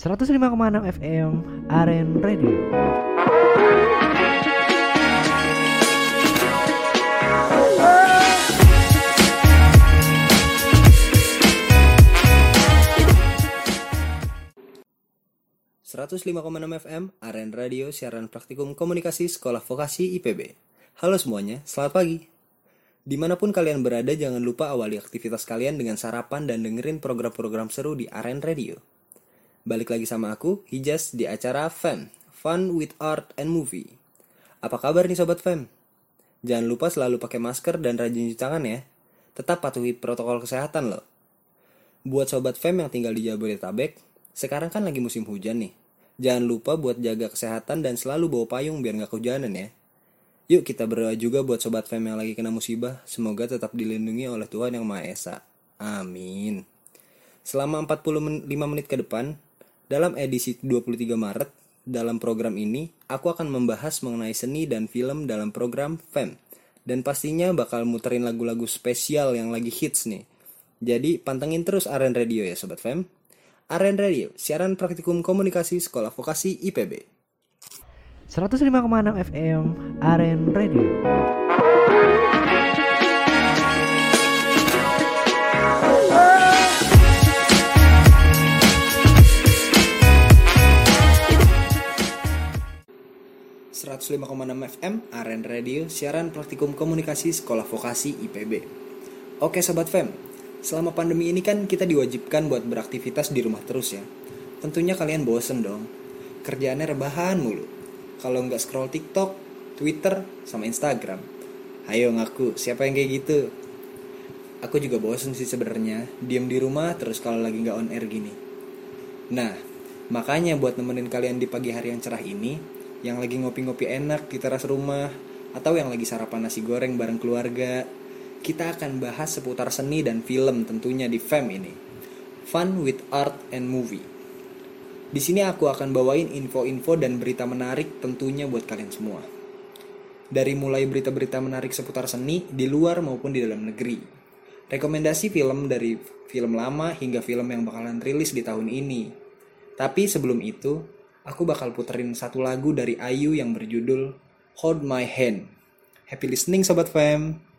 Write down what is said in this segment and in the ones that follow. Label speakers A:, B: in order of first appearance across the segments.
A: 105,6 FM Aren Radio.
B: enam FM, Aren Radio, siaran praktikum komunikasi Sekolah Vokasi IPB. Halo semuanya, selamat pagi. Di mana pun kalian berada, jangan lupa awali aktivitas kalian dengan sarapan dan dengerin program-program seru di Aren Radio. Balik lagi sama aku, Hijas, di acara FEM, Fun with Art and Movie. Apa kabar nih Sobat FEM? Jangan lupa selalu pakai masker dan rajin cuci tangan ya. Tetap patuhi protokol kesehatan loh. Buat Sobat FEM yang tinggal di Jabodetabek, sekarang kan lagi musim hujan nih. Jangan lupa buat jaga kesehatan dan selalu bawa payung biar nggak kehujanan ya. Yuk kita berdoa juga buat Sobat Fem yang lagi kena musibah. Semoga tetap dilindungi oleh Tuhan Yang Maha Esa. Amin. Selama 45 menit ke depan, dalam edisi 23 Maret, dalam program ini, aku akan membahas mengenai seni dan film dalam program Fem. Dan pastinya bakal muterin lagu-lagu spesial yang lagi hits nih. Jadi pantengin terus Aren Radio ya Sobat Fem. Aren Radio, siaran praktikum komunikasi Sekolah Vokasi IPB.
A: 105,6 FM Aren Radio.
B: Enam FM Aren Radio siaran praktikum komunikasi sekolah vokasi IPB. Oke sobat Fem, selama pandemi ini kan kita diwajibkan buat beraktivitas di rumah terus ya. Tentunya kalian bosen dong. Kerjaannya rebahan mulu kalau nggak scroll TikTok, Twitter, sama Instagram. Ayo ngaku, siapa yang kayak gitu? Aku juga bosen sih sebenarnya, diam di rumah terus kalau lagi nggak on air gini. Nah, makanya buat nemenin kalian di pagi hari yang cerah ini, yang lagi ngopi-ngopi enak di teras rumah, atau yang lagi sarapan nasi goreng bareng keluarga, kita akan bahas seputar seni dan film tentunya di FEM ini. Fun with Art and Movie. Di sini aku akan bawain info-info dan berita menarik tentunya buat kalian semua. Dari mulai berita-berita menarik seputar seni di luar maupun di dalam negeri. Rekomendasi film dari film lama hingga film yang bakalan rilis di tahun ini. Tapi sebelum itu, aku bakal puterin satu lagu dari Ayu yang berjudul Hold My Hand. Happy listening Sobat Fam!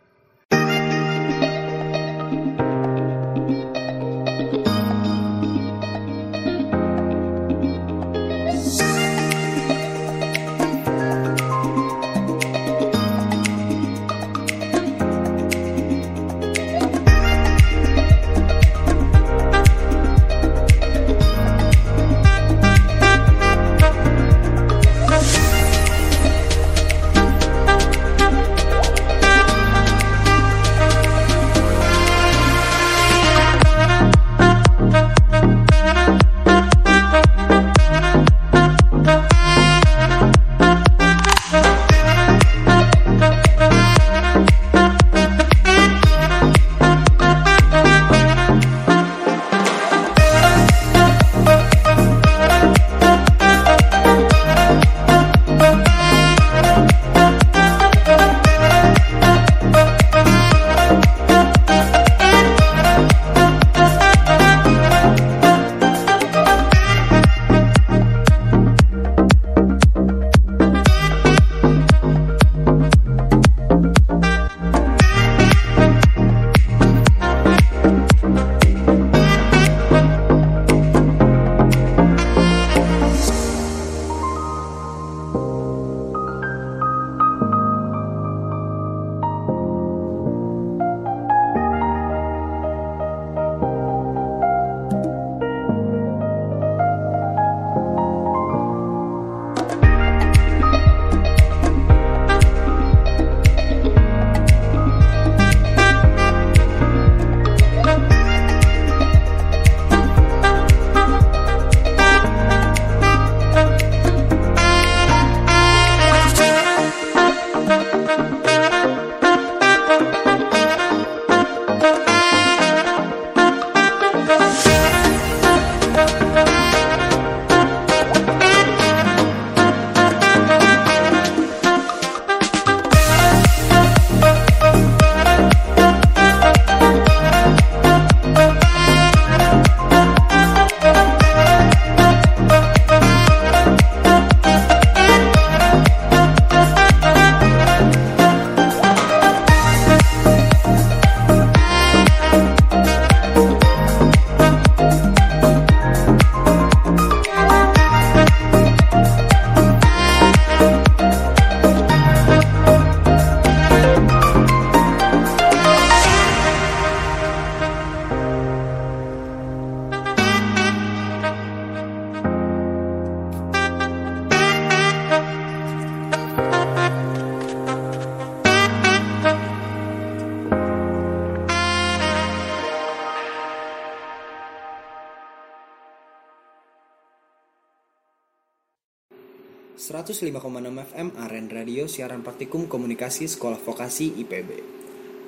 C: 105,6
B: FM Aren Radio siaran praktikum komunikasi sekolah vokasi IPB.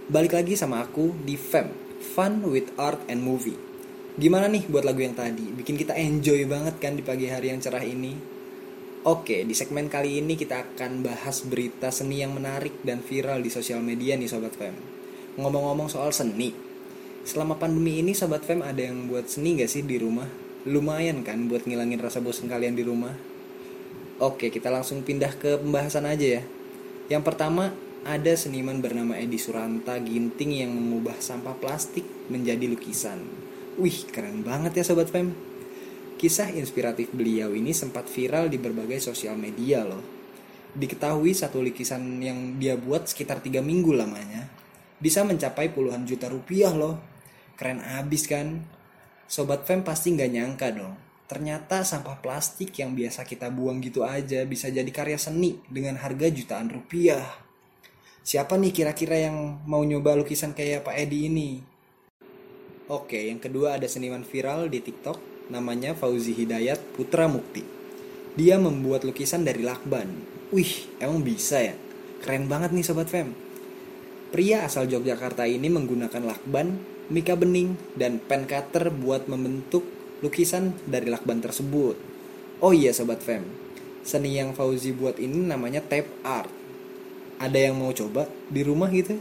B: Balik lagi sama aku di FEM, Fun with Art and Movie. Gimana nih buat lagu yang tadi? Bikin kita enjoy banget kan di pagi hari yang cerah ini? Oke, di segmen kali ini kita akan bahas berita seni yang menarik dan viral di sosial media nih Sobat FEM. Ngomong-ngomong soal seni, selama pandemi ini Sobat FEM ada yang buat seni gak sih di rumah? Lumayan kan buat ngilangin rasa bosan kalian di rumah? Oke, kita langsung pindah ke pembahasan aja ya. Yang pertama, ada seniman bernama Edi Suranta Ginting yang mengubah sampah plastik menjadi lukisan. Wih, keren banget ya Sobat Fem. Kisah inspiratif beliau ini sempat viral di berbagai sosial media loh. Diketahui satu lukisan yang dia buat sekitar 3 minggu lamanya. Bisa mencapai puluhan juta rupiah loh. Keren abis kan? Sobat Fem pasti nggak nyangka dong Ternyata sampah plastik yang biasa kita buang gitu aja bisa jadi karya seni dengan harga jutaan rupiah. Siapa nih kira-kira yang mau nyoba lukisan kayak Pak Edi ini? Oke, yang kedua ada seniman viral di TikTok namanya Fauzi Hidayat Putra Mukti. Dia membuat lukisan dari lakban. Wih, emang bisa ya? Keren banget nih Sobat Fem. Pria asal Yogyakarta ini menggunakan lakban, mika bening, dan pen cutter buat membentuk lukisan dari lakban tersebut. Oh iya Sobat Fem, seni yang Fauzi buat ini namanya tape art. Ada yang mau coba di rumah gitu?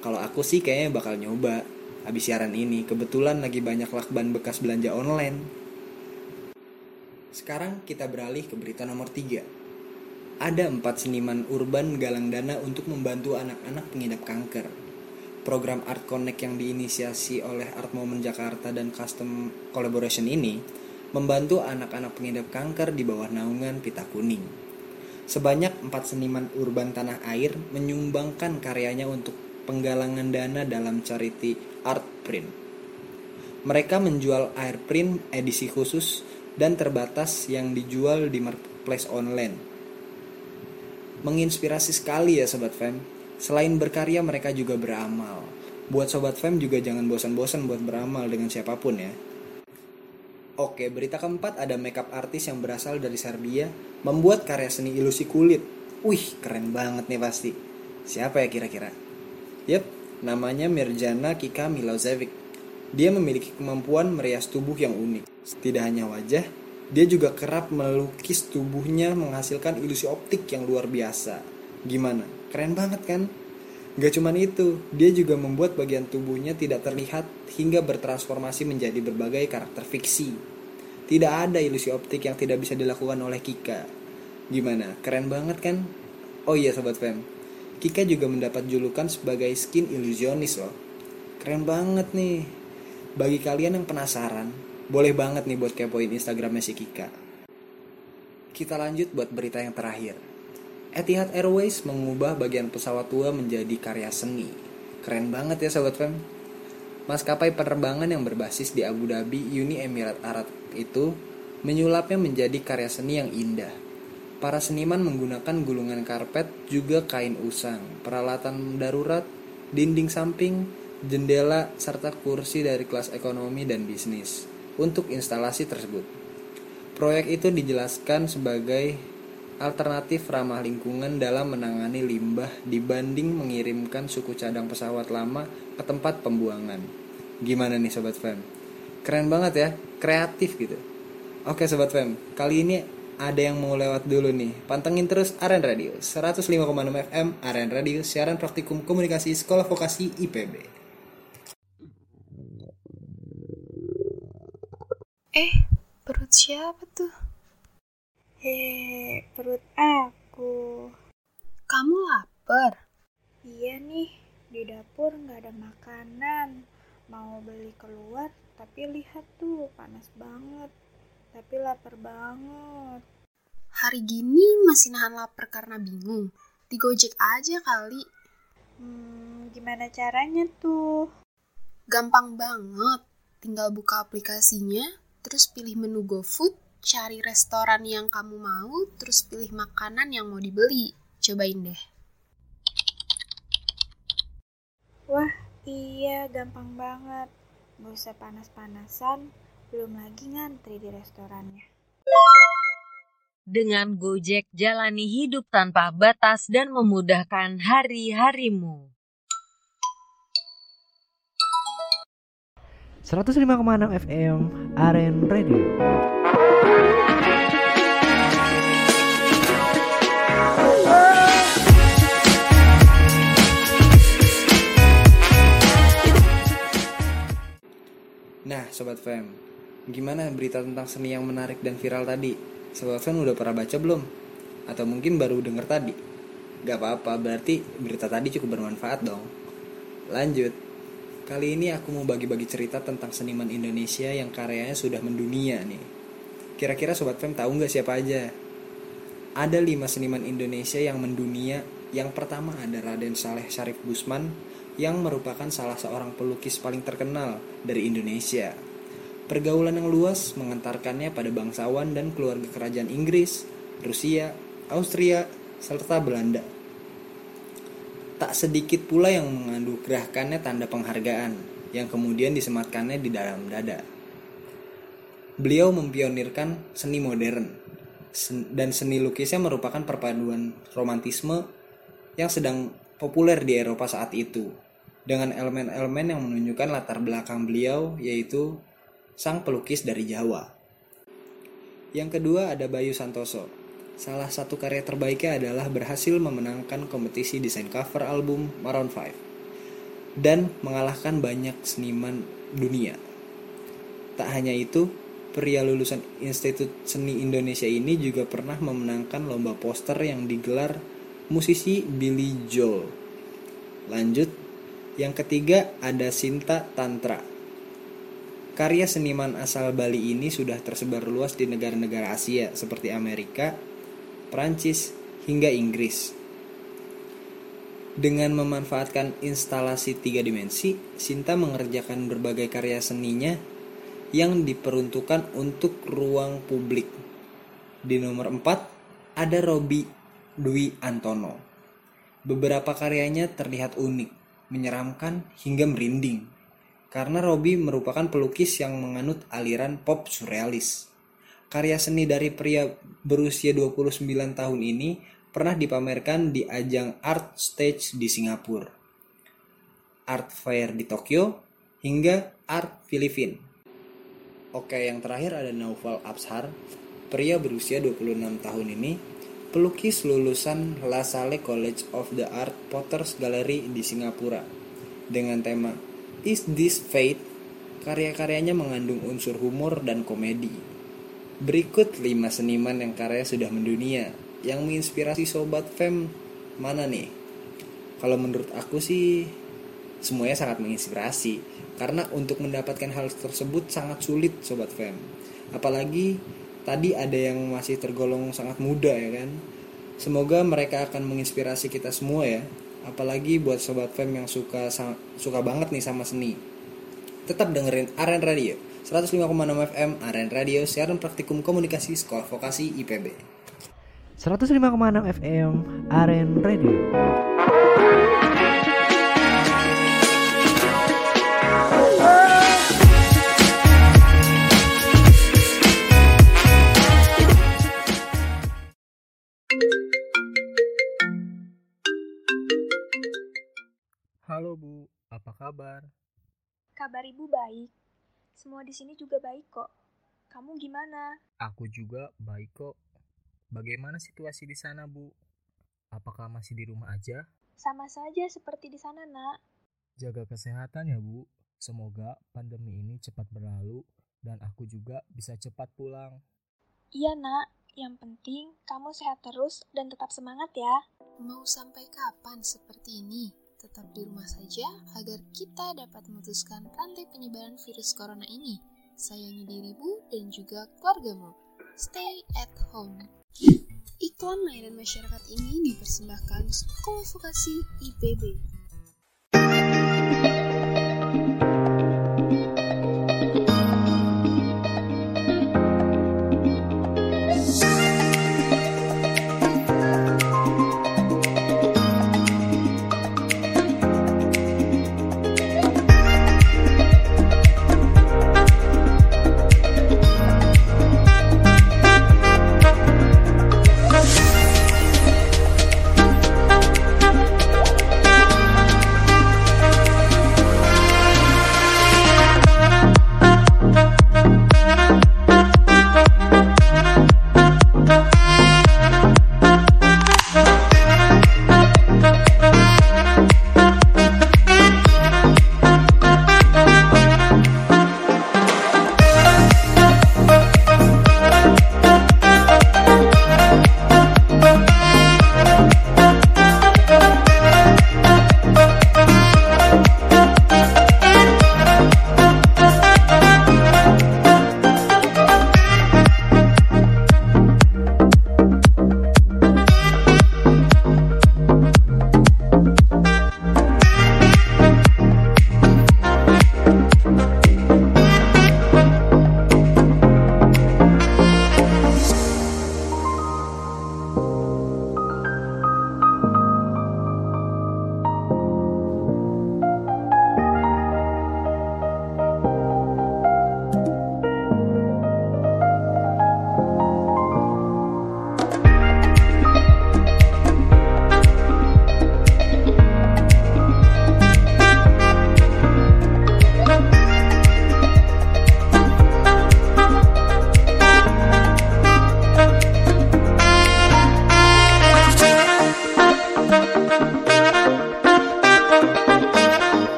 B: Kalau aku sih kayaknya bakal nyoba. Habis siaran ini, kebetulan lagi banyak lakban bekas belanja online. Sekarang kita beralih ke berita nomor 3. Ada empat seniman urban galang dana untuk membantu anak-anak pengidap kanker program Art Connect yang diinisiasi oleh Art Moment Jakarta dan Custom Collaboration ini membantu anak-anak pengidap kanker di bawah naungan Pita Kuning. Sebanyak empat seniman urban tanah air menyumbangkan karyanya untuk penggalangan dana dalam charity Art Print. Mereka menjual air print edisi khusus dan terbatas yang dijual di marketplace online. Menginspirasi sekali ya Sobat Fam Selain berkarya, mereka juga beramal. Buat Sobat Fem juga jangan bosan-bosan buat beramal dengan siapa pun ya. Oke, berita keempat ada makeup artis yang berasal dari Serbia membuat karya seni ilusi kulit. Wih, keren banget nih pasti. Siapa ya kira-kira? Yep, namanya Mirjana Kika Milosevic. Dia memiliki kemampuan merias tubuh yang unik. Tidak hanya wajah, dia juga kerap melukis tubuhnya menghasilkan ilusi optik yang luar biasa. Gimana? Keren banget kan? Gak cuman itu, dia juga membuat bagian tubuhnya tidak terlihat hingga bertransformasi menjadi berbagai karakter fiksi. Tidak ada ilusi optik yang tidak bisa dilakukan oleh Kika. Gimana? Keren banget kan? Oh iya Sobat Fem, Kika juga mendapat julukan sebagai skin illusionis loh. Keren banget nih. Bagi kalian yang penasaran, boleh banget nih buat kepoin Instagramnya si Kika. Kita lanjut buat berita yang terakhir. Etihad Airways mengubah bagian pesawat tua menjadi karya seni. Keren banget ya Sobat Fem. Maskapai penerbangan yang berbasis di Abu Dhabi, Uni Emirat Arab itu menyulapnya menjadi karya seni yang indah. Para seniman menggunakan gulungan karpet, juga kain usang, peralatan darurat, dinding samping, jendela, serta kursi dari kelas ekonomi dan bisnis untuk instalasi tersebut. Proyek itu dijelaskan sebagai alternatif ramah lingkungan dalam menangani limbah dibanding mengirimkan suku cadang pesawat lama ke tempat pembuangan. Gimana nih Sobat Fem? Keren banget ya, kreatif gitu. Oke Sobat Fem, kali ini ada yang mau lewat dulu nih. Pantengin terus Aren Radio, 105,6 FM Aren Radio, siaran praktikum komunikasi Sekolah Vokasi IPB.
C: Eh, perut siapa tuh?
D: Hehe, perut aku.
C: Kamu lapar?
D: Iya nih, di dapur nggak ada makanan. Mau beli keluar, tapi lihat tuh panas banget. Tapi lapar banget.
C: Hari gini masih nahan lapar karena bingung. Di Gojek aja kali.
D: Hmm, gimana caranya tuh?
C: Gampang banget. Tinggal buka aplikasinya, terus pilih menu GoFood, cari restoran yang kamu mau, terus pilih makanan yang mau dibeli. Cobain deh.
D: Wah, iya gampang banget. Gak usah panas-panasan, belum lagi ngantri di restorannya.
E: Dengan Gojek, jalani hidup tanpa batas dan memudahkan hari-harimu.
A: 105,6 FM Aren Radio.
B: Nah, Sobat Fem, gimana berita tentang seni yang menarik dan viral tadi? Sobat Fem udah pernah baca belum? Atau mungkin baru denger tadi? Gak apa-apa, berarti berita tadi cukup bermanfaat dong. Lanjut, kali ini aku mau bagi-bagi cerita tentang seniman Indonesia yang karyanya sudah mendunia nih. Kira-kira Sobat Fem tahu nggak siapa aja? Ada lima seniman Indonesia yang mendunia. Yang pertama ada Raden Saleh Syarif Gusman, yang merupakan salah seorang pelukis paling terkenal dari Indonesia. Pergaulan yang luas mengantarkannya pada bangsawan dan keluarga kerajaan Inggris, Rusia, Austria, serta Belanda. Tak sedikit pula yang menganugerahkannya tanda penghargaan yang kemudian disematkannya di dalam dada. Beliau mempionirkan seni modern dan seni lukisnya merupakan perpaduan romantisme yang sedang populer di Eropa saat itu dengan elemen-elemen yang menunjukkan latar belakang beliau yaitu sang pelukis dari Jawa. Yang kedua ada Bayu Santoso. Salah satu karya terbaiknya adalah berhasil memenangkan kompetisi desain cover album Maroon 5 dan mengalahkan banyak seniman dunia. Tak hanya itu, pria lulusan Institut Seni Indonesia ini juga pernah memenangkan lomba poster yang digelar musisi Billy Joel. Lanjut, yang ketiga ada Sinta Tantra. Karya seniman asal Bali ini sudah tersebar luas di negara-negara Asia seperti Amerika, Prancis, hingga Inggris. Dengan memanfaatkan instalasi tiga dimensi, Sinta mengerjakan berbagai karya seninya yang diperuntukkan untuk ruang publik. Di nomor 4 ada Robi Dwi Antono. Beberapa karyanya terlihat unik, menyeramkan hingga merinding. Karena Robi merupakan pelukis yang menganut aliran pop surrealis. Karya seni dari pria berusia 29 tahun ini pernah dipamerkan di ajang Art Stage di Singapura, Art Fair di Tokyo, hingga Art Filipin. Oke, yang terakhir ada Naufal Abshar, pria berusia 26 tahun ini, pelukis lulusan La Salle College of the Art Potters Gallery di Singapura. Dengan tema Is This Fate? Karya-karyanya mengandung unsur humor dan komedi. Berikut 5 seniman yang karya sudah mendunia yang menginspirasi sobat fem mana nih? Kalau menurut aku sih semuanya sangat menginspirasi karena untuk mendapatkan hal tersebut sangat sulit sobat fem. Apalagi tadi ada yang masih tergolong sangat muda ya kan. Semoga mereka akan menginspirasi kita semua ya. Apalagi buat sobat fem yang suka suka banget nih sama seni. Tetap dengerin Aren Radio 105,6 FM Aren Radio siaran praktikum komunikasi Sekolah Vokasi IPB.
A: 105,6 FM Aren Radio.
F: Kabar?
D: Kabar Ibu baik. Semua di sini juga baik kok. Kamu gimana?
F: Aku juga baik kok. Bagaimana situasi di sana, Bu? Apakah masih di rumah aja?
D: Sama saja seperti di sana, Nak.
F: Jaga kesehatan ya, Bu. Semoga pandemi ini cepat berlalu dan aku juga bisa cepat pulang.
D: Iya, Nak. Yang penting kamu sehat terus dan tetap semangat ya.
C: Mau sampai kapan seperti ini? Tetap di rumah saja agar kita dapat memutuskan rantai penyebaran virus corona ini. Sayangi dirimu dan juga keluargamu. Stay at home. Iklan layanan masyarakat ini dipersembahkan Sekolah Vokasi IPB.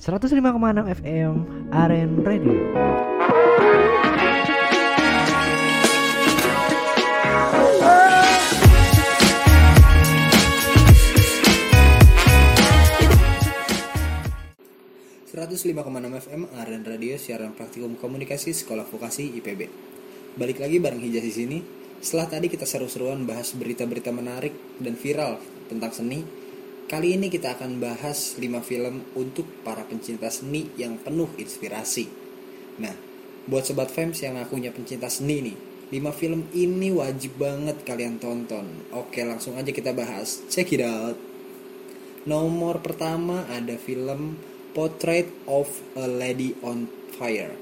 A: 105,6 FM Aren Radio.
B: enam FM Aren Radio siaran praktikum komunikasi sekolah vokasi IPB. Balik lagi bareng Hijaz di sini. Setelah tadi kita seru-seruan bahas berita-berita menarik dan viral tentang seni, kali ini kita akan bahas 5 film untuk para pencinta seni yang penuh inspirasi. Nah, buat sobat fans yang akunya pencinta seni nih, 5 film ini wajib banget kalian tonton. Oke, langsung aja kita bahas. Check it out. Nomor pertama ada film Portrait of a Lady on Fire.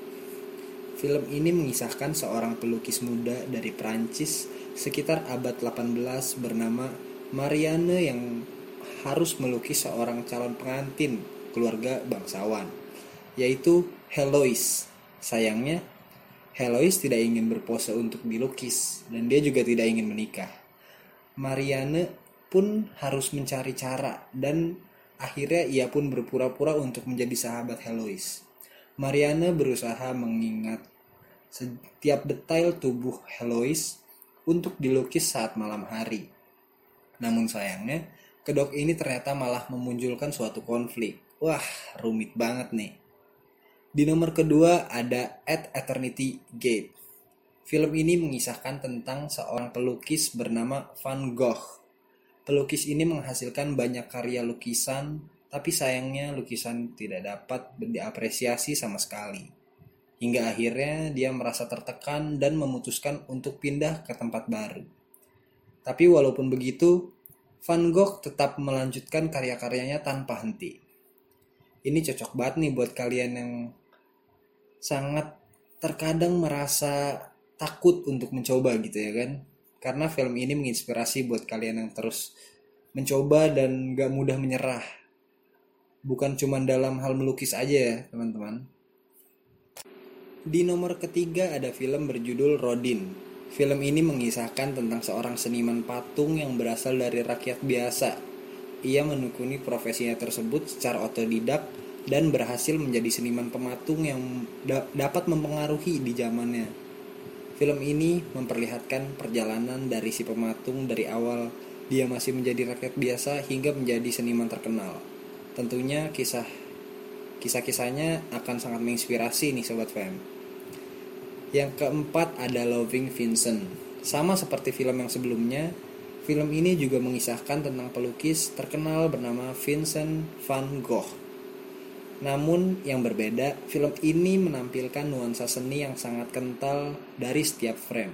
B: Film ini mengisahkan seorang pelukis muda dari Prancis sekitar abad 18 bernama Marianne yang harus melukis seorang calon pengantin keluarga bangsawan, yaitu Heloise. Sayangnya, Heloise tidak ingin berpose untuk dilukis dan dia juga tidak ingin menikah. Marianne pun harus mencari cara dan akhirnya ia pun berpura-pura untuk menjadi sahabat Heloise. Mariana berusaha mengingat setiap detail tubuh Heloise untuk dilukis saat malam hari. Namun sayangnya, kedok ini ternyata malah memunculkan suatu konflik. Wah, rumit banget nih. Di nomor kedua ada At Eternity Gate. Film ini mengisahkan tentang seorang pelukis bernama Van Gogh. Pelukis ini menghasilkan banyak karya lukisan tapi sayangnya lukisan tidak dapat diapresiasi sama sekali. Hingga akhirnya dia merasa tertekan dan memutuskan untuk pindah ke tempat baru. Tapi walaupun begitu, Van Gogh tetap melanjutkan karya-karyanya tanpa henti. Ini cocok banget nih buat kalian yang sangat terkadang merasa takut untuk mencoba gitu ya kan. Karena film ini menginspirasi buat kalian yang terus mencoba dan gak mudah menyerah bukan cuma dalam hal melukis aja ya teman-teman. Di nomor ketiga ada film berjudul Rodin. Film ini mengisahkan tentang seorang seniman patung yang berasal dari rakyat biasa. Ia menekuni profesinya tersebut secara otodidak dan berhasil menjadi seniman pematung yang da dapat mempengaruhi di zamannya. Film ini memperlihatkan perjalanan dari si pematung dari awal dia masih menjadi rakyat biasa hingga menjadi seniman terkenal tentunya kisah kisah-kisahnya akan sangat menginspirasi nih sobat fam. Yang keempat ada Loving Vincent. Sama seperti film yang sebelumnya, film ini juga mengisahkan tentang pelukis terkenal bernama Vincent van Gogh. Namun yang berbeda, film ini menampilkan nuansa seni yang sangat kental dari setiap frame.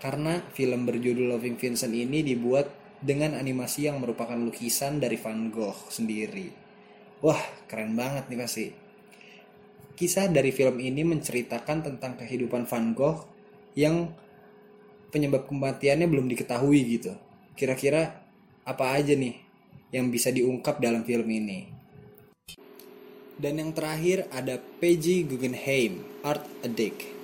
B: Karena film berjudul Loving Vincent ini dibuat dengan animasi yang merupakan lukisan dari Van Gogh sendiri. Wah, keren banget nih pasti. Kisah dari film ini menceritakan tentang kehidupan Van Gogh yang penyebab kematiannya belum diketahui gitu. Kira-kira apa aja nih yang bisa diungkap dalam film ini? Dan yang terakhir ada Peggy Guggenheim, Art Addict.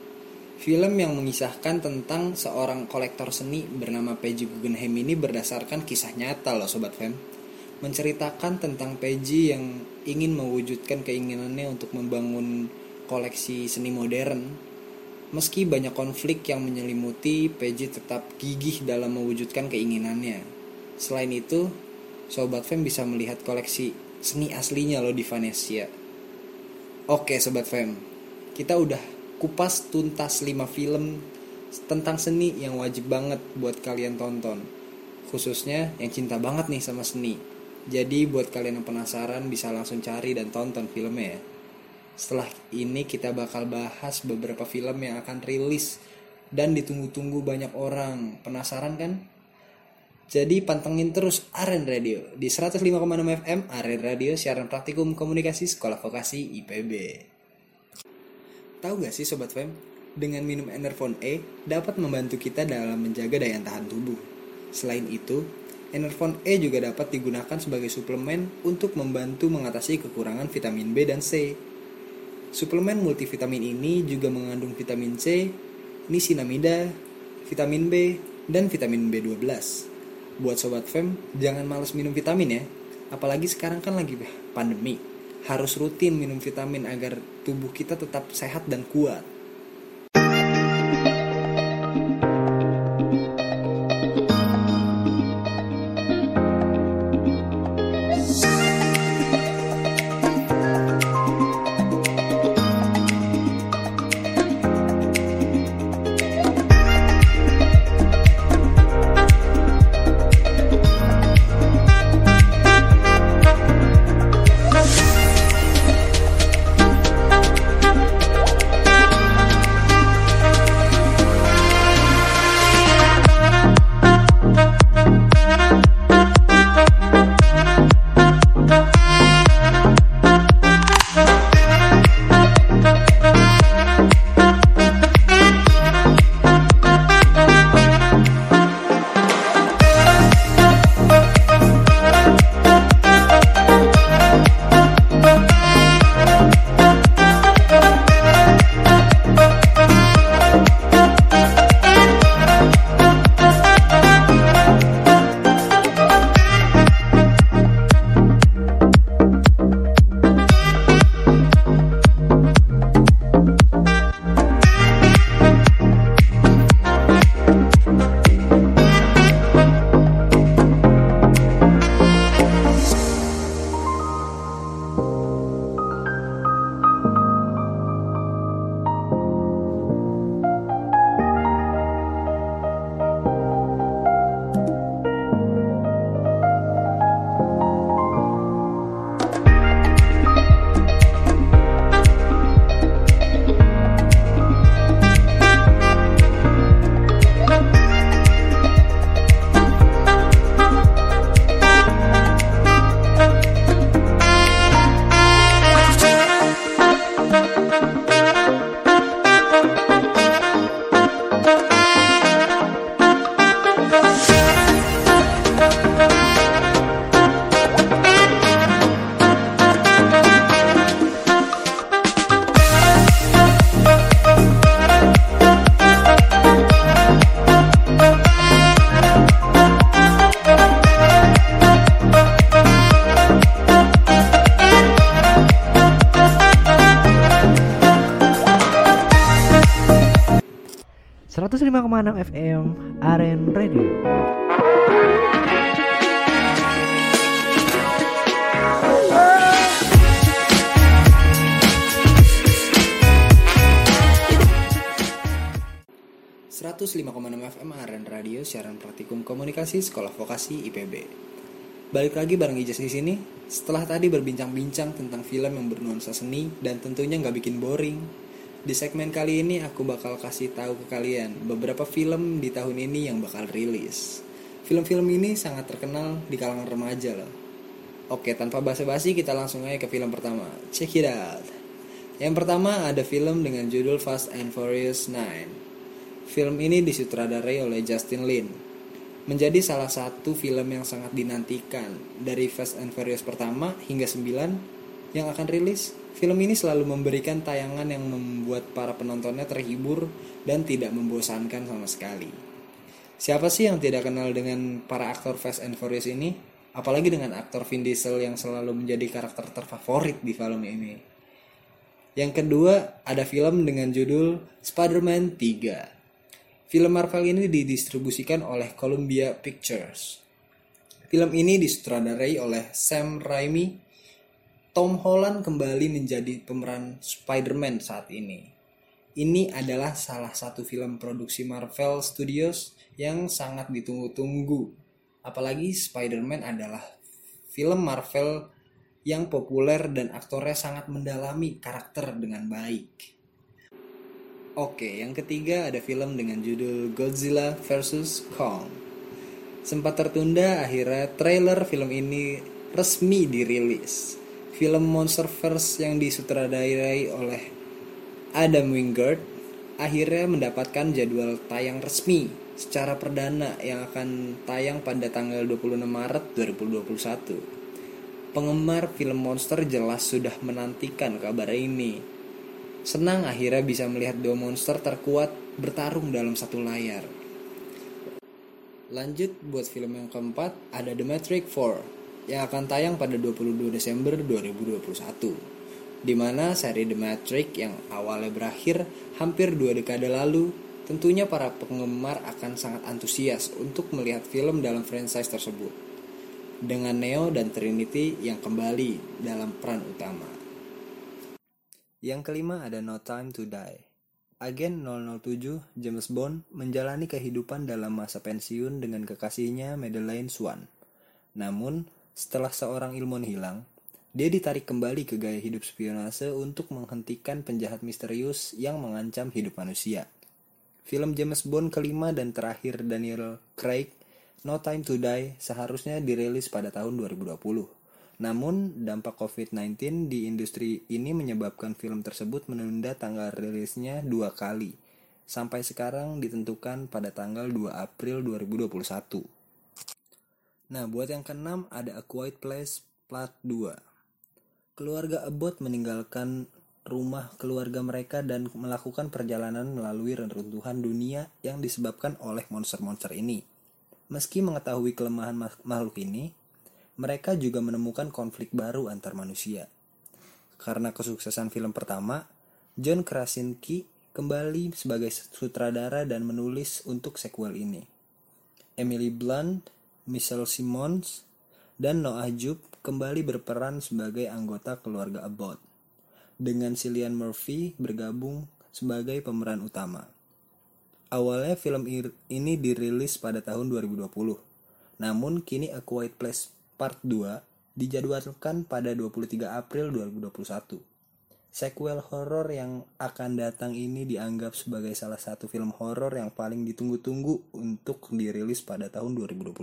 B: Film yang mengisahkan tentang seorang kolektor seni bernama Peggy Guggenheim ini berdasarkan kisah nyata loh Sobat Fem. Menceritakan tentang Peggy yang ingin mewujudkan keinginannya untuk membangun koleksi seni modern. Meski banyak konflik yang menyelimuti, Peggy tetap gigih dalam mewujudkan keinginannya. Selain itu, Sobat Fem bisa melihat koleksi seni aslinya loh di Venesia. Oke Sobat Fem, kita udah kupas tuntas 5 film tentang seni yang wajib banget buat kalian tonton. Khususnya yang cinta banget nih sama seni. Jadi buat kalian yang penasaran bisa langsung cari dan tonton filmnya ya. Setelah ini kita bakal bahas beberapa film yang akan rilis dan ditunggu-tunggu banyak orang. Penasaran kan? Jadi pantengin terus Aren Radio di 105,6 FM Aren Radio siaran praktikum komunikasi sekolah vokasi IPB. Tahu gak sih Sobat Fem, dengan minum Enervon E dapat membantu kita dalam menjaga daya tahan tubuh. Selain itu, Enervon E juga dapat digunakan sebagai suplemen untuk membantu mengatasi kekurangan vitamin B dan C. Suplemen multivitamin ini juga mengandung vitamin C, nisinamida, vitamin B, dan vitamin B12. Buat Sobat Fem, jangan males minum vitamin ya. Apalagi sekarang kan lagi pandemi. harus rutin minum vitamin agar tubuh kita tetap sehat dan kuat.
A: Seratus lima koma enam FM Aren Radio.
B: Seratus 105,6 FM Aren Radio siaran praktikum komunikasi Sekolah Vokasi IPB. Balik lagi bareng Ijaz di sini. Setelah tadi berbincang-bincang tentang film yang bernuansa seni dan tentunya nggak bikin boring. Di segmen kali ini aku bakal kasih tahu ke kalian beberapa film di tahun ini yang bakal rilis. Film-film ini sangat terkenal di kalangan remaja loh. Oke, tanpa basa-basi kita langsung aja ke film pertama. Check it out. Yang pertama ada film dengan judul Fast and Furious 9. Film ini disutradarai oleh Justin Lin. Menjadi salah satu film yang sangat dinantikan dari Fast and Furious pertama hingga 9 yang akan rilis. Film ini selalu memberikan tayangan yang membuat para penontonnya terhibur dan tidak membosankan sama sekali. Siapa sih yang tidak kenal dengan para aktor Fast and Furious ini? Apalagi dengan aktor Vin Diesel yang selalu menjadi karakter terfavorit di film ini. Yang kedua, ada film dengan judul Spider-Man 3. Film Marvel ini didistribusikan oleh Columbia Pictures. Film ini disutradarai oleh Sam Raimi. Tom Holland kembali menjadi pemeran Spider-Man saat ini. Ini adalah salah satu film produksi Marvel Studios yang sangat ditunggu-tunggu. Apalagi Spider-Man adalah film Marvel yang populer dan aktornya sangat mendalami karakter dengan baik. Oke, yang ketiga ada film dengan judul Godzilla vs Kong. Sempat tertunda, akhirnya trailer film ini resmi dirilis. Film Monsterverse yang disutradarai oleh Adam Wingard akhirnya mendapatkan jadwal tayang resmi secara perdana yang akan tayang pada tanggal 26 Maret 2021. Penggemar film monster jelas sudah menantikan kabar ini Senang akhirnya bisa melihat dua monster terkuat bertarung dalam satu layar. Lanjut buat film yang keempat ada The Matrix 4. Yang akan tayang pada 22 Desember 2021. Di mana seri The Matrix yang awalnya berakhir hampir dua dekade lalu, tentunya para penggemar akan sangat antusias untuk melihat film dalam franchise tersebut. Dengan Neo dan Trinity yang kembali dalam peran utama. Yang kelima ada No Time to Die. Agen 007 James Bond menjalani kehidupan dalam masa pensiun dengan kekasihnya Madeleine Swan. Namun, setelah seorang ilmuwan hilang, dia ditarik kembali ke gaya hidup spionase untuk menghentikan penjahat misterius yang mengancam hidup manusia. Film James Bond kelima dan terakhir Daniel Craig, No Time to Die, seharusnya dirilis pada tahun 2020. Namun, dampak COVID-19 di industri ini menyebabkan film tersebut menunda tanggal rilisnya dua kali. Sampai sekarang ditentukan pada tanggal 2 April 2021. Nah, buat yang keenam ada A Quiet Place Part 2. Keluarga Abbott meninggalkan rumah keluarga mereka dan melakukan perjalanan melalui reruntuhan dunia yang disebabkan oleh monster-monster ini. Meski mengetahui kelemahan makhluk ini, mereka juga menemukan konflik baru antar manusia. Karena kesuksesan film pertama, John Krasinski kembali sebagai sutradara dan menulis untuk sequel ini. Emily Blunt, Michelle Simmons, dan Noah Jupe kembali berperan sebagai anggota keluarga Abbott, dengan Cillian Murphy bergabung sebagai pemeran utama. Awalnya film ini dirilis pada tahun 2020, namun kini A Quiet Place Part 2 dijadwalkan pada 23 April 2021. Sequel horor yang akan datang ini dianggap sebagai salah satu film horor yang paling ditunggu-tunggu untuk dirilis pada tahun 2021.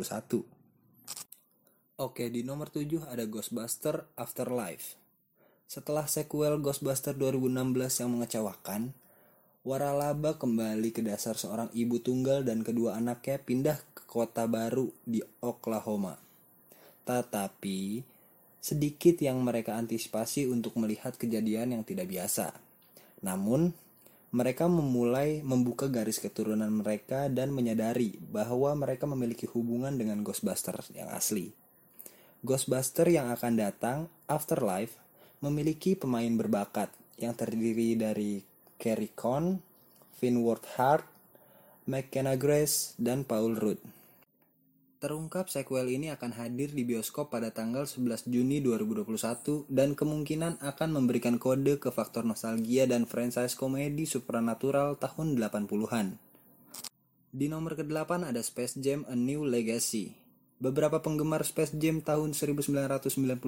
B: Oke, di nomor 7 ada Ghostbuster Afterlife. Setelah sequel Ghostbuster 2016 yang mengecewakan, Waralaba kembali ke dasar seorang ibu tunggal dan kedua anaknya pindah ke kota baru di Oklahoma. Tetapi sedikit yang mereka antisipasi untuk melihat kejadian yang tidak biasa. Namun, mereka memulai membuka garis keturunan mereka dan menyadari bahwa mereka memiliki hubungan dengan Ghostbuster yang asli. Ghostbuster yang akan datang, Afterlife, memiliki pemain berbakat yang terdiri dari Carrie Coon, Finn Wolfhard, McKenna Grace, dan Paul Rudd. Terungkap sequel ini akan hadir di bioskop pada tanggal 11 Juni 2021 dan kemungkinan akan memberikan kode ke faktor nostalgia dan franchise komedi supernatural tahun 80-an. Di nomor ke-8 ada Space Jam A New Legacy. Beberapa penggemar Space Jam tahun 1996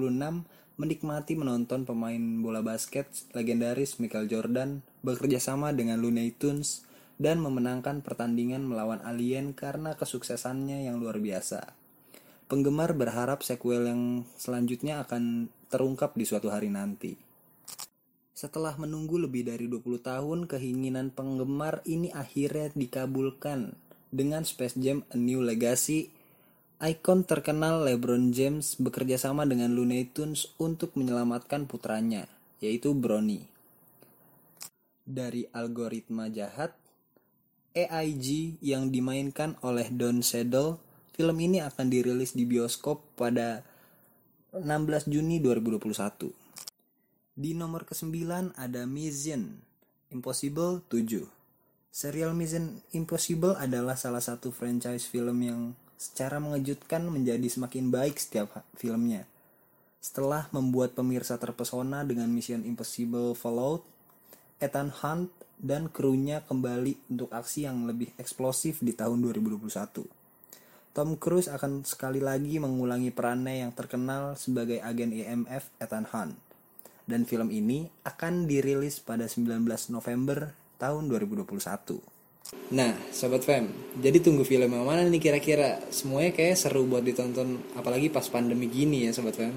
B: menikmati menonton pemain bola basket legendaris Michael Jordan bekerja sama dengan Looney Tunes dan memenangkan pertandingan melawan alien karena kesuksesannya yang luar biasa. Penggemar berharap sequel yang selanjutnya akan terungkap di suatu hari nanti. Setelah menunggu lebih dari 20 tahun, keinginan penggemar ini akhirnya dikabulkan dengan Space Jam A New Legacy. Ikon terkenal LeBron James bekerja sama dengan Looney Tunes untuk menyelamatkan putranya, yaitu Brony. Dari algoritma jahat, AIG yang dimainkan oleh Don Cheadle. Film ini akan dirilis di bioskop pada 16 Juni 2021. Di nomor ke-9 ada Mission Impossible 7. Serial Mission Impossible adalah salah satu franchise film yang secara mengejutkan menjadi semakin baik setiap filmnya. Setelah membuat pemirsa terpesona dengan Mission Impossible Fallout, Ethan Hunt dan krunya kembali untuk aksi yang lebih eksplosif di tahun 2021. Tom Cruise akan sekali lagi mengulangi perannya yang terkenal sebagai agen EMF Ethan Hunt. Dan film ini akan dirilis pada 19 November tahun 2021. Nah, Sobat Fam, jadi tunggu film yang mana nih kira-kira? Semuanya kayak seru buat ditonton, apalagi pas pandemi gini ya Sobat Fam.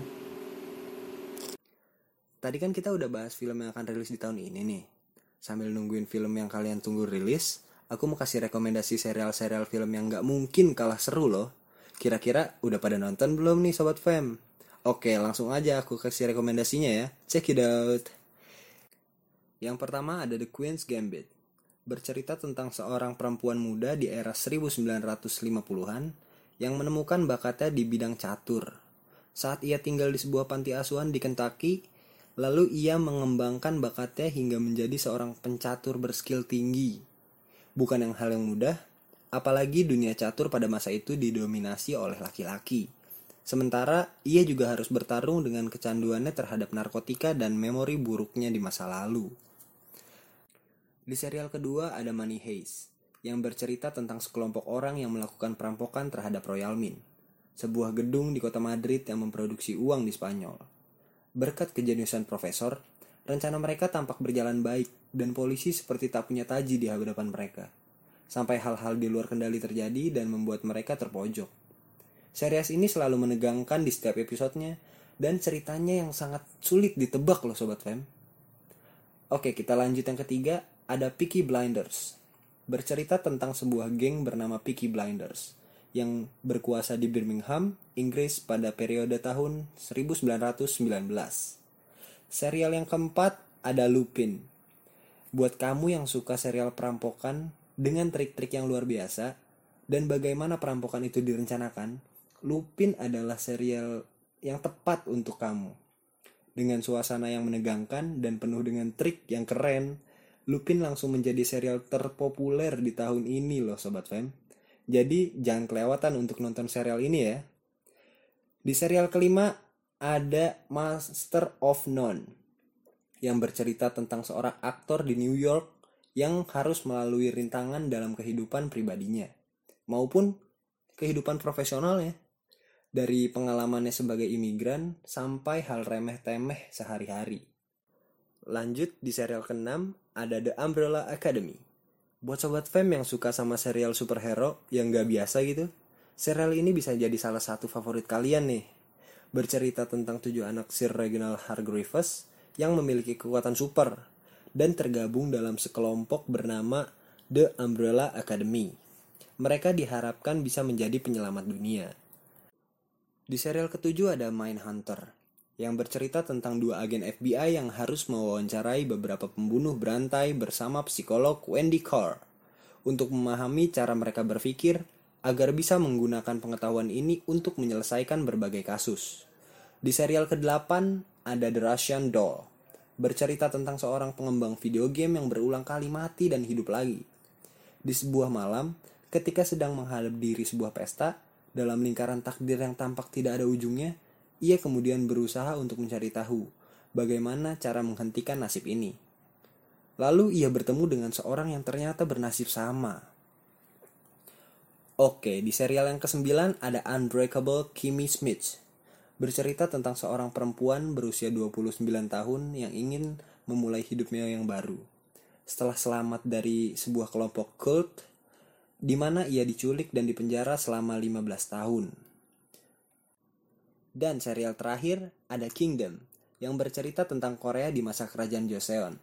B: Tadi kan kita udah bahas film yang akan rilis di tahun ini nih. Sambil nungguin film yang kalian tunggu rilis, aku mau kasih rekomendasi serial-serial film yang gak mungkin kalah seru loh. Kira-kira udah pada nonton belum nih Sobat Fam? Oke, langsung aja aku kasih rekomendasinya ya. Check it out. Yang pertama ada The Queen's Gambit. Bercerita tentang seorang perempuan muda di era 1950-an yang menemukan bakatnya di bidang catur. saat ia tinggal di sebuah panti asuhan di Kentucky, lalu ia mengembangkan bakatnya hingga menjadi seorang pencatur berskill tinggi. Bukan yang hal yang mudah, apalagi dunia catur pada masa itu didominasi oleh laki-laki. Sementara ia juga harus bertarung dengan kecanduannya terhadap narkotika dan memori buruknya di masa lalu. Di serial kedua ada Money Heist, yang bercerita tentang sekelompok orang yang melakukan perampokan terhadap Royal Mint, sebuah gedung di kota Madrid yang memproduksi uang di Spanyol. Berkat kejeniusan profesor, rencana mereka tampak berjalan baik dan polisi seperti tak punya taji di hadapan mereka. Sampai hal-hal di luar kendali terjadi dan membuat mereka terpojok. Series ini selalu menegangkan di setiap episodenya dan ceritanya yang sangat sulit ditebak loh Sobat Fem. Oke, kita lanjut yang ketiga, ada Peaky Blinders. Bercerita tentang sebuah geng bernama Peaky Blinders yang berkuasa di Birmingham, Inggris pada periode tahun 1919. Serial yang keempat ada Lupin. Buat kamu yang suka serial perampokan dengan trik-trik yang luar biasa dan bagaimana perampokan itu direncanakan, Lupin adalah serial yang tepat untuk kamu. Dengan suasana yang menegangkan dan penuh dengan trik yang keren, Lupin langsung menjadi serial terpopuler di tahun ini loh Sobat Fem. Jadi jangan kelewatan untuk nonton serial ini ya. Di serial kelima ada Master of None yang bercerita tentang seorang aktor di New York yang harus melalui rintangan dalam kehidupan pribadinya maupun kehidupan profesionalnya dari pengalamannya sebagai imigran sampai hal remeh-temeh sehari-hari. Lanjut di serial ke-6 ada The Umbrella Academy. Buat sobat fam yang suka sama serial superhero yang gak biasa gitu, serial ini bisa jadi salah satu favorit kalian nih. Bercerita tentang tujuh anak Sir Reginald Hargreaves yang memiliki kekuatan super dan tergabung dalam sekelompok bernama The Umbrella Academy. Mereka diharapkan bisa menjadi penyelamat dunia. Di serial ketujuh ada Mindhunter, yang bercerita tentang dua agen FBI yang harus mewawancarai beberapa pembunuh berantai bersama psikolog Wendy Carr untuk memahami cara mereka berpikir agar bisa menggunakan pengetahuan ini untuk menyelesaikan berbagai kasus. Di serial ke-8 ada The Russian Doll, bercerita tentang seorang pengembang video game yang berulang kali mati dan hidup lagi. Di sebuah malam, ketika sedang menghadap diri sebuah pesta, dalam lingkaran takdir yang tampak tidak ada ujungnya, ia kemudian berusaha untuk mencari tahu bagaimana cara menghentikan nasib ini. Lalu ia bertemu dengan seorang yang ternyata bernasib sama. Oke, di serial yang ke-9 ada Unbreakable Kimmy Smith. Bercerita tentang seorang perempuan berusia 29 tahun yang ingin memulai hidupnya yang baru. Setelah selamat dari sebuah kelompok cult, di mana ia diculik dan dipenjara selama 15 tahun. Dan serial terakhir ada Kingdom, yang bercerita tentang Korea di masa kerajaan Joseon,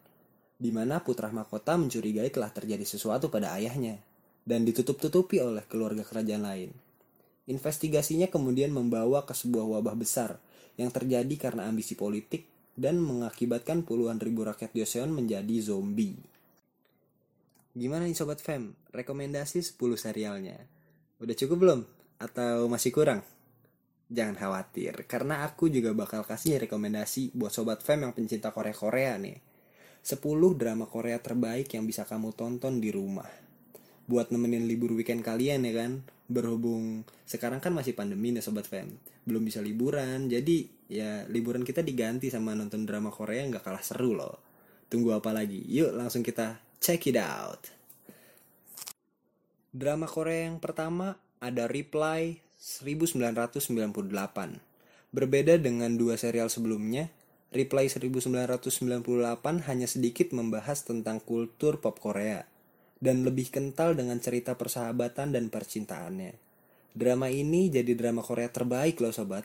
B: di mana putra mahkota mencurigai telah terjadi sesuatu pada ayahnya, dan ditutup-tutupi oleh keluarga kerajaan lain. Investigasinya kemudian membawa ke sebuah wabah besar yang terjadi karena ambisi politik dan mengakibatkan puluhan ribu rakyat Joseon menjadi zombie. Gimana nih Sobat Fam? Rekomendasi 10 serialnya. Udah cukup belum? Atau masih kurang? Jangan khawatir, karena aku juga bakal kasih rekomendasi buat Sobat Fam yang pencinta Korea-Korea nih. 10 drama Korea terbaik yang bisa kamu tonton di rumah. Buat nemenin libur weekend kalian ya kan? Berhubung sekarang kan masih pandemi nih Sobat Fam. Belum bisa liburan, jadi ya liburan kita diganti sama nonton drama Korea nggak kalah seru loh. Tunggu apa lagi? Yuk langsung kita Check it out. Drama Korea yang pertama ada Reply 1998. Berbeda dengan dua serial sebelumnya, Reply 1998 hanya sedikit membahas tentang kultur pop Korea dan lebih kental dengan cerita persahabatan dan percintaannya. Drama ini jadi drama Korea terbaik loh sobat.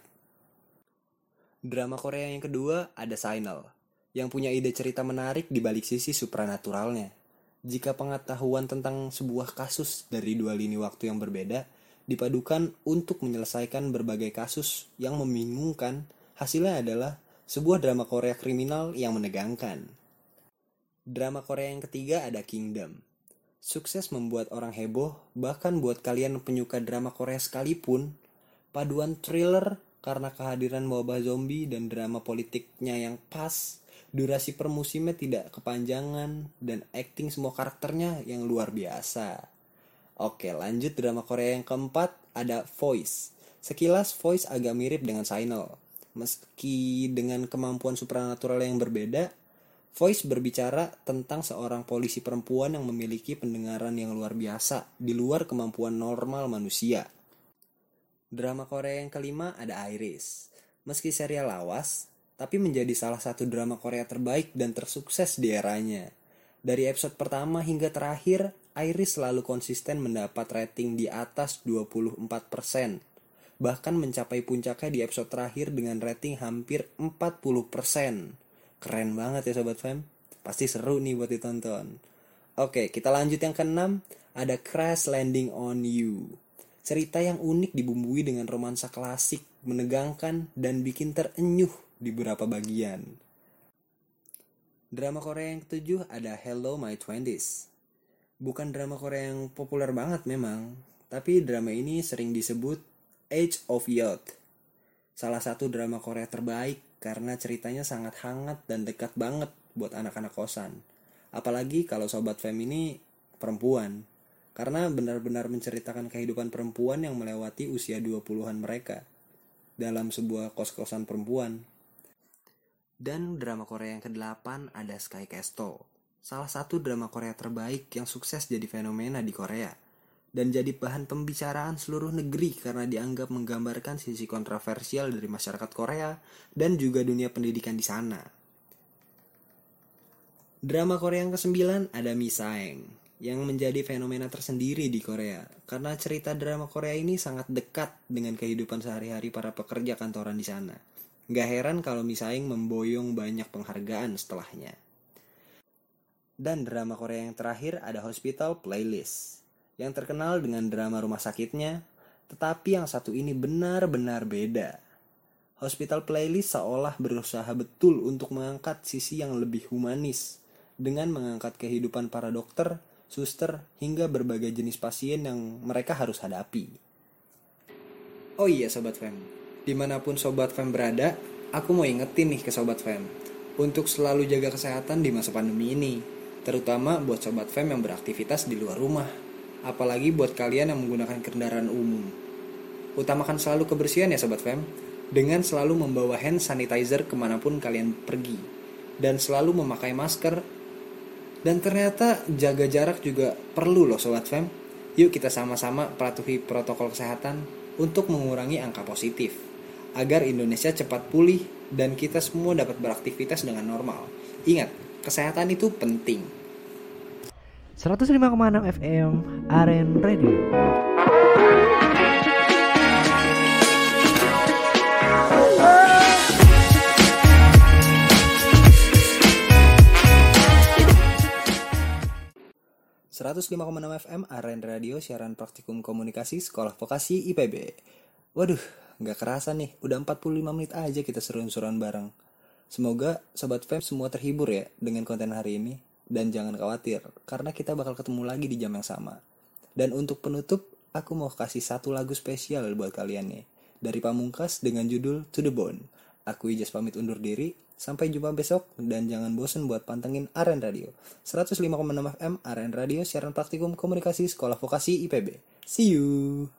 B: Drama Korea yang kedua ada Signal, yang punya ide cerita menarik di balik sisi supranaturalnya jika pengetahuan tentang sebuah kasus dari dua lini waktu yang berbeda dipadukan untuk menyelesaikan berbagai kasus yang membingungkan, hasilnya adalah sebuah drama Korea kriminal yang menegangkan. Drama Korea yang ketiga ada Kingdom. Sukses membuat orang heboh, bahkan buat kalian penyuka drama Korea sekalipun, paduan thriller, karena kehadiran wabah zombie dan drama politiknya yang pas, durasi per musimnya tidak kepanjangan, dan acting semua karakternya yang luar biasa. Oke, lanjut drama Korea yang keempat, ada Voice. Sekilas Voice agak mirip dengan Signal. Meski dengan kemampuan supranatural yang berbeda, Voice berbicara tentang seorang polisi perempuan yang memiliki pendengaran yang luar biasa di luar kemampuan normal manusia. Drama Korea yang kelima ada Iris. Meski serial lawas, tapi menjadi salah satu drama Korea terbaik dan tersukses di eranya. Dari episode pertama hingga terakhir, Iris selalu konsisten mendapat rating di atas 24%. Bahkan mencapai puncaknya di episode terakhir dengan rating hampir 40%. Keren banget ya Sobat Fam. Pasti seru nih buat ditonton. Oke, kita lanjut yang keenam. Ada Crash Landing on You. Cerita yang unik dibumbui dengan romansa klasik, menegangkan, dan bikin terenyuh di beberapa bagian. Drama Korea yang ketujuh ada Hello My Twenties. Bukan drama Korea yang populer banget memang, tapi drama ini sering disebut Age of Youth. Salah satu drama Korea terbaik karena ceritanya sangat hangat dan dekat banget buat anak-anak kosan. Apalagi kalau sobat fem ini perempuan karena benar-benar menceritakan kehidupan perempuan yang melewati usia 20-an mereka dalam sebuah kos-kosan perempuan. Dan drama Korea yang ke-8 ada Sky Castle, salah satu drama Korea terbaik yang sukses jadi fenomena di Korea dan jadi bahan pembicaraan seluruh negeri karena dianggap menggambarkan sisi kontroversial dari masyarakat Korea dan juga dunia pendidikan di sana. Drama Korea yang ke-9 ada Misaeng, yang menjadi fenomena tersendiri di Korea karena cerita drama Korea ini sangat dekat dengan kehidupan sehari-hari para pekerja kantoran di sana. Gak heran kalau Misaing memboyong banyak penghargaan setelahnya. Dan drama Korea yang terakhir ada Hospital Playlist, yang terkenal dengan drama rumah sakitnya, tetapi yang satu ini benar-benar beda. Hospital Playlist seolah berusaha betul untuk mengangkat sisi yang lebih humanis, dengan mengangkat kehidupan para dokter suster, hingga berbagai jenis pasien yang mereka harus hadapi. Oh iya Sobat Fem, di mana pun Sobat Fem berada, aku mau ingetin nih ke Sobat Fem, untuk selalu jaga kesehatan di masa pandemi ini, terutama buat Sobat Fem yang beraktivitas di luar rumah, apalagi buat kalian yang menggunakan kendaraan umum. Utamakan selalu kebersihan ya Sobat Fem, dengan selalu membawa hand sanitizer ke mana pun kalian pergi, dan selalu memakai masker dan ternyata jaga jarak juga perlu loh Sobat Fem. Yuk kita sama-sama patuhi protokol kesehatan untuk mengurangi angka positif. Agar Indonesia cepat pulih dan kita semua dapat beraktivitas dengan normal. Ingat, kesehatan itu penting.
A: 105,6 FM Aren Radio.
B: 105,6 FM Aren Radio siaran praktikum komunikasi sekolah vokasi IPB. Waduh, nggak kerasa nih, udah 45 menit aja kita seru-seruan bareng. Semoga Sobat Fem semua terhibur ya dengan konten hari ini. Dan jangan khawatir, karena kita bakal ketemu lagi di jam yang sama. Dan untuk penutup, aku mau kasih satu lagu spesial buat kalian nih. Dari Pamungkas dengan judul To The Bone. Aku Ijas pamit undur diri, Sampai jumpa besok dan jangan bosan buat pantengin Aren Radio. 105,6 FM Aren Radio siaran praktikum komunikasi sekolah vokasi IPB. See you.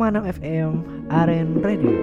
A: 105,6 FM Aren Radio.